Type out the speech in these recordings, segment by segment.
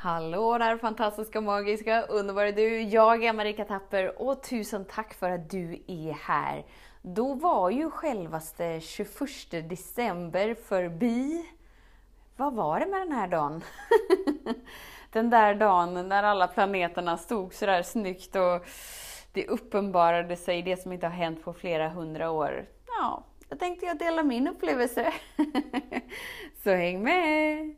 Hallå där fantastiska, magiska, underbara du! Jag är Marika Tapper och tusen tack för att du är här. Då var ju självaste 21 december förbi. Vad var det med den här dagen? den där dagen när alla planeterna stod sådär snyggt och det uppenbarade sig det som inte har hänt på flera hundra år. Ja, då tänkte jag dela min upplevelse. Så häng med!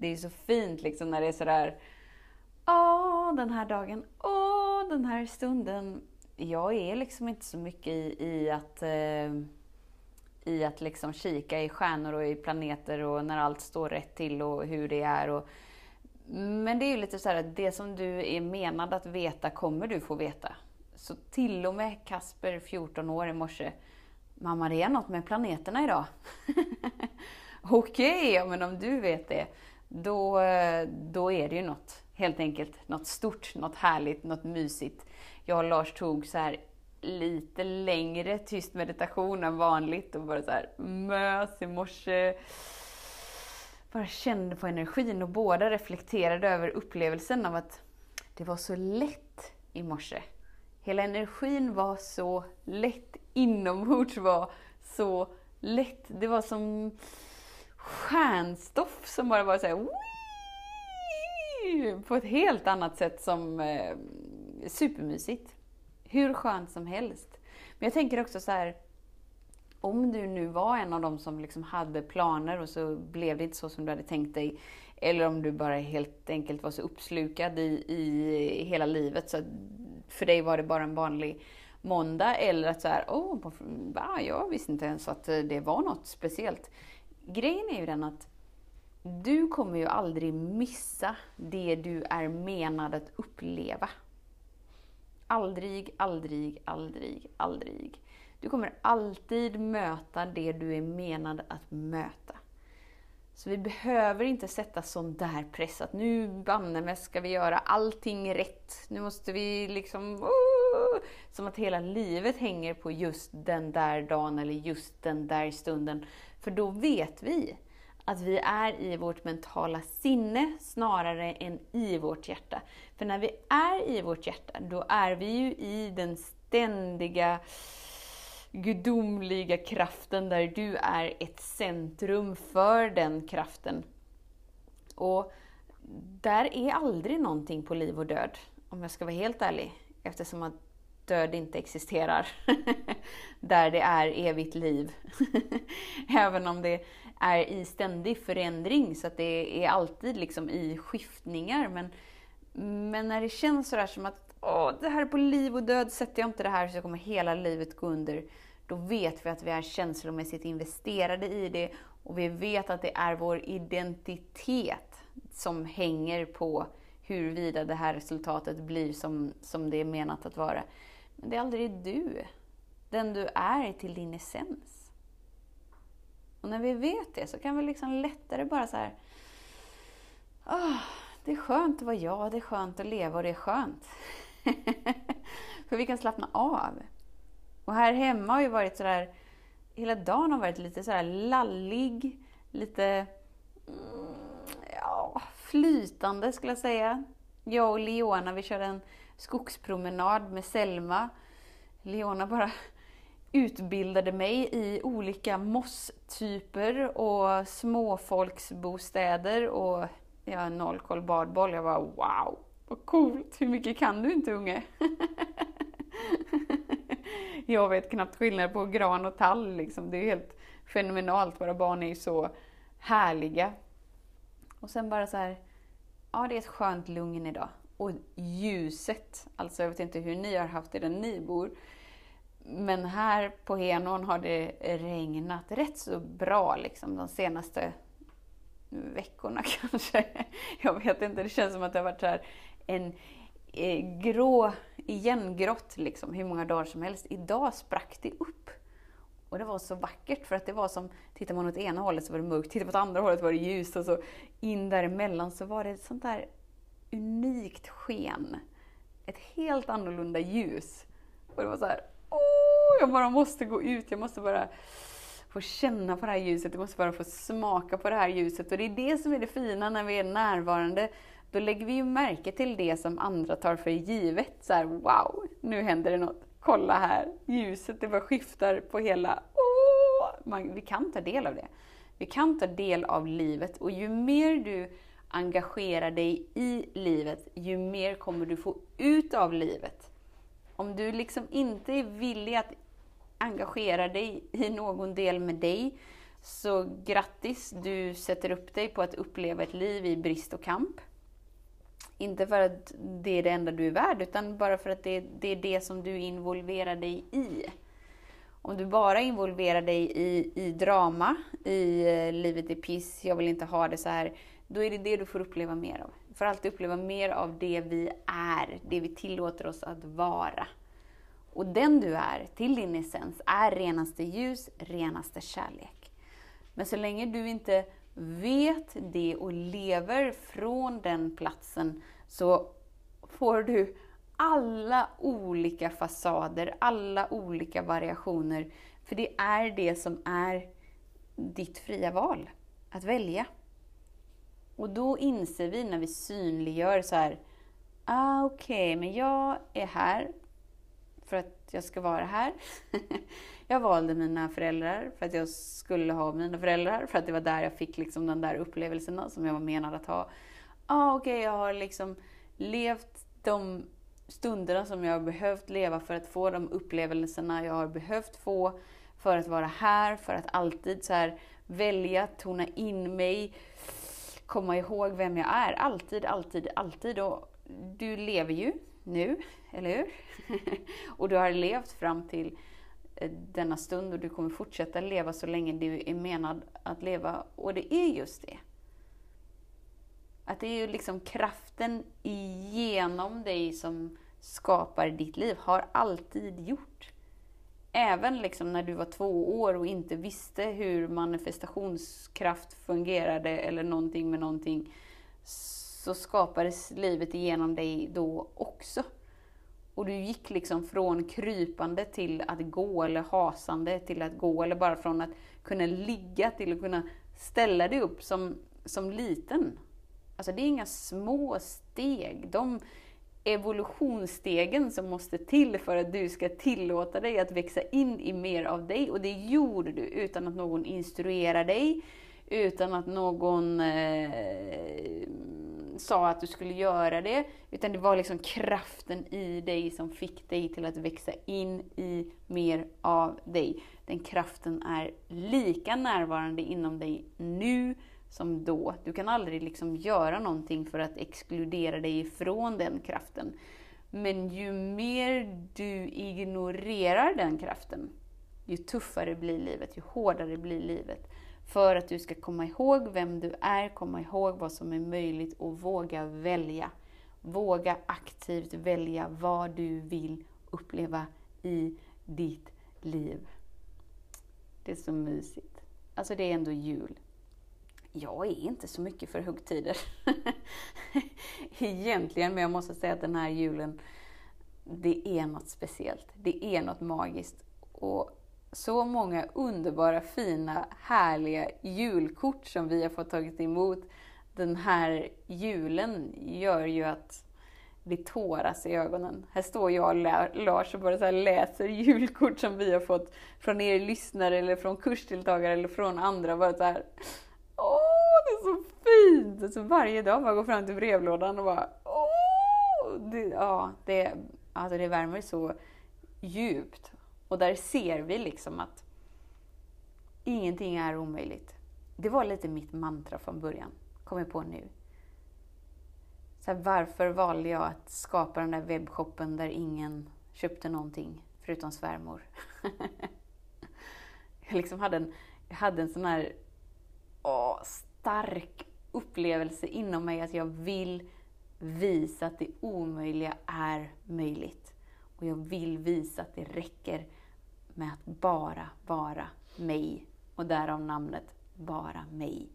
Det är så fint liksom när det är sådär, åh den här dagen, åh den här stunden. Jag är liksom inte så mycket i, i att eh, i att liksom kika i stjärnor och i planeter och när allt står rätt till och hur det är. Och, men det är ju lite så här att det som du är menad att veta kommer du få veta. Så till och med Kasper, 14 år i morse, mamma det är något med planeterna idag. Okej, okay, men om du vet det, då, då är det ju något. Helt enkelt något stort, något härligt, något mysigt. Jag och Lars tog så här lite längre tyst meditation än vanligt och bara så här mös i morse. Bara kände på energin och båda reflekterade över upplevelsen av att det var så lätt i morse. Hela energin var så lätt, inombords var så lätt. Det var som stjärnstoff som bara var så här, på ett helt annat sätt som eh, supermysigt. Hur skönt som helst. Men jag tänker också så här, om du nu var en av dem som liksom hade planer och så blev det inte så som du hade tänkt dig. Eller om du bara helt enkelt var så uppslukad i, i hela livet så att för dig var det bara en vanlig måndag. Eller att så här, oh, jag visste inte ens att eh, det var något speciellt. Grejen är ju den att du kommer ju aldrig missa det du är menad att uppleva. Aldrig, aldrig, aldrig, aldrig. Du kommer alltid möta det du är menad att möta. Så vi behöver inte sätta sån där press att nu banne mig ska vi göra allting rätt. Nu måste vi liksom... Uh, som att hela livet hänger på just den där dagen eller just den där stunden. För då vet vi att vi är i vårt mentala sinne snarare än i vårt hjärta. För när vi är i vårt hjärta, då är vi ju i den ständiga gudomliga kraften där du är ett centrum för den kraften. Och där är aldrig någonting på liv och död, om jag ska vara helt ärlig. Eftersom att död inte existerar. där det är evigt liv. Även om det är i ständig förändring, så att det är alltid liksom i skiftningar. Men, men när det känns sådär som att Åh, det här är på liv och död, sätter jag inte det här så kommer hela livet gå under. Då vet vi att vi är känslomässigt investerade i det och vi vet att det är vår identitet som hänger på huruvida det här resultatet blir som, som det är menat att vara. Men det är aldrig du. Den du är till din essens. Och när vi vet det så kan vi liksom lättare bara så här... Oh, det är skönt att vara jag, det är skönt att leva och det är skönt. För vi kan slappna av. Och här hemma har ju varit sådär... Hela dagen har varit lite sådär lallig, lite... Mm, ja, flytande skulle jag säga. Jag och Leona, vi körde en skogspromenad med Selma. Leona bara utbildade mig i olika mosstyper och småfolksbostäder och jag har noll koll badboll. Jag bara wow, vad coolt! Hur mycket kan du inte unge? jag vet knappt skillnad på gran och tall liksom. Det är helt fenomenalt. Våra barn är ju så härliga. Och sen bara så här, ja det är ett skönt lugn idag och ljuset. Alltså jag vet inte hur ni har haft det där ni bor. Men här på Henån har det regnat rätt så bra liksom de senaste veckorna kanske. Jag vet inte, det känns som att det har varit så här en eh, grå, igengrått liksom, hur många dagar som helst. Idag sprack det upp. Och det var så vackert för att det var som, tittar man åt ena hållet så var det mörkt, tittar man åt andra hållet var det ljust och så in däremellan så var det sånt där unikt sken. Ett helt annorlunda ljus. Och det var så här, åh, jag bara måste gå ut, jag måste bara få känna på det här ljuset, jag måste bara få smaka på det här ljuset. Och det är det som är det fina när vi är närvarande. Då lägger vi ju märke till det som andra tar för givet. Så här, wow, nu händer det något. Kolla här, ljuset det bara skiftar på hela... Åh! Man, vi kan ta del av det. Vi kan ta del av livet och ju mer du engagerar dig i livet, ju mer kommer du få ut av livet. Om du liksom inte är villig att engagera dig i någon del med dig, så grattis, du sätter upp dig på att uppleva ett liv i brist och kamp. Inte för att det är det enda du är värd, utan bara för att det, det är det som du involverar dig i. Om du bara involverar dig i, i drama, i eh, livet är piss, jag vill inte ha det så här, då är det det du får uppleva mer av. Du får alltid uppleva mer av det vi är, det vi tillåter oss att vara. Och den du är, till din essens, är renaste ljus, renaste kärlek. Men så länge du inte vet det och lever från den platsen så får du alla olika fasader, alla olika variationer. För det är det som är ditt fria val, att välja. Och då inser vi när vi synliggör så här, ah, okej, okay, men jag är här för att jag ska vara här. jag valde mina föräldrar för att jag skulle ha mina föräldrar, för att det var där jag fick liksom den där upplevelserna som jag var menad att ha. Ah, Okej, okay, jag har liksom levt de stunderna som jag har behövt leva för att få de upplevelserna jag har behövt få för att vara här, för att alltid så här välja, tona in mig, komma ihåg vem jag är. Alltid, alltid, alltid. Och du lever ju nu, eller hur? och du har levt fram till eh, denna stund och du kommer fortsätta leva så länge du är menad att leva. Och det är just det. Att det är ju liksom kraften igenom dig som skapar ditt liv, har alltid gjort. Även liksom när du var två år och inte visste hur manifestationskraft fungerade eller någonting med någonting, så skapades livet igenom dig då också. Och du gick liksom från krypande till att gå, eller hasande till att gå, eller bara från att kunna ligga till att kunna ställa dig upp som, som liten. Alltså det är inga små steg. De evolutionsstegen som måste till för att du ska tillåta dig att växa in i mer av dig. Och det gjorde du utan att någon instruerar dig, utan att någon eh, sa att du skulle göra det, utan det var liksom kraften i dig som fick dig till att växa in i mer av dig. Den kraften är lika närvarande inom dig nu som då. Du kan aldrig liksom göra någonting för att exkludera dig ifrån den kraften. Men ju mer du ignorerar den kraften, ju tuffare blir livet, ju hårdare blir livet. För att du ska komma ihåg vem du är, komma ihåg vad som är möjligt och våga välja. Våga aktivt välja vad du vill uppleva i ditt liv. Det är så mysigt. Alltså det är ändå jul. Jag är inte så mycket för högtider. Egentligen, men jag måste säga att den här julen, det är något speciellt. Det är något magiskt. Och så många underbara, fina, härliga julkort som vi har fått tagit emot den här julen gör ju att det tåras i ögonen. Här står jag och Lars och bara så läser julkort som vi har fått från er lyssnare eller från kursdeltagare eller från andra. Bara så här, så fint! Så varje dag man går fram till brevlådan och bara Åh! Det, ja, det, alltså det värmer så djupt. Och där ser vi liksom att ingenting är omöjligt. Det var lite mitt mantra från början, kom jag på nu. Så här, varför valde jag att skapa den där webbshoppen där ingen köpte någonting förutom svärmor? jag liksom hade en, jag hade en sån här åh, stark upplevelse inom mig att jag vill visa att det omöjliga är möjligt. Och jag vill visa att det räcker med att bara vara mig. Och därav namnet Bara mig.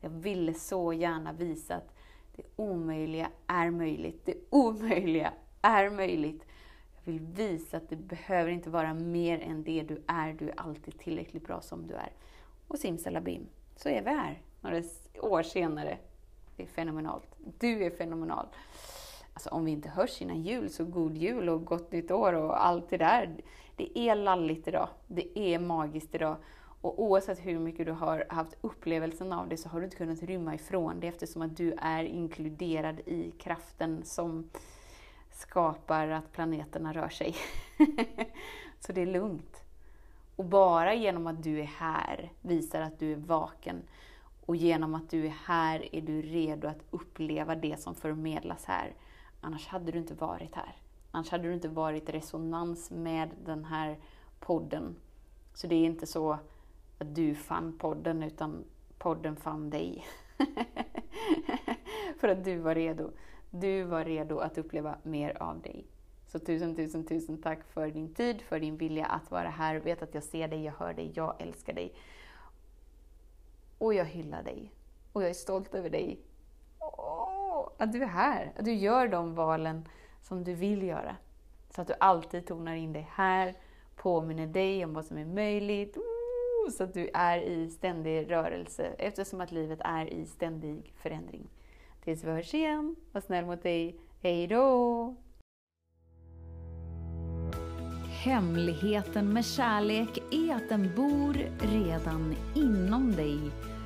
Jag ville så gärna visa att det omöjliga är möjligt. Det omöjliga är möjligt. Jag vill visa att det behöver inte vara mer än det du är. Du är alltid tillräckligt bra som du är. Och simsalabim, så är vi här några år senare. Det är fenomenalt. Du är fenomenal. Alltså om vi inte hörs innan jul, så god jul och gott nytt år och allt det där. Det är lalligt idag. Det är magiskt idag. Och oavsett hur mycket du har haft upplevelsen av det så har du inte kunnat rymma ifrån det eftersom att du är inkluderad i kraften som skapar att planeterna rör sig. så det är lugnt. Och bara genom att du är här visar att du är vaken. Och genom att du är här är du redo att uppleva det som förmedlas här. Annars hade du inte varit här. Annars hade du inte varit i resonans med den här podden. Så det är inte så att du fann podden, utan podden fann dig. För att du var redo. Du var redo att uppleva mer av dig. Så tusen, tusen, tusen tack för din tid, för din vilja att vara här. Vet att jag ser dig, jag hör dig, jag älskar dig. Och jag hyllar dig. Och jag är stolt över dig. Åh, att du är här, att du gör de valen som du vill göra. Så att du alltid tonar in dig här, påminner dig om vad som är möjligt. Så att du är i ständig rörelse eftersom att livet är i ständig förändring. Tills vi hörs igen, var snäll mot dig. Hej då! Hemligheten med kärlek är att den bor redan inom dig.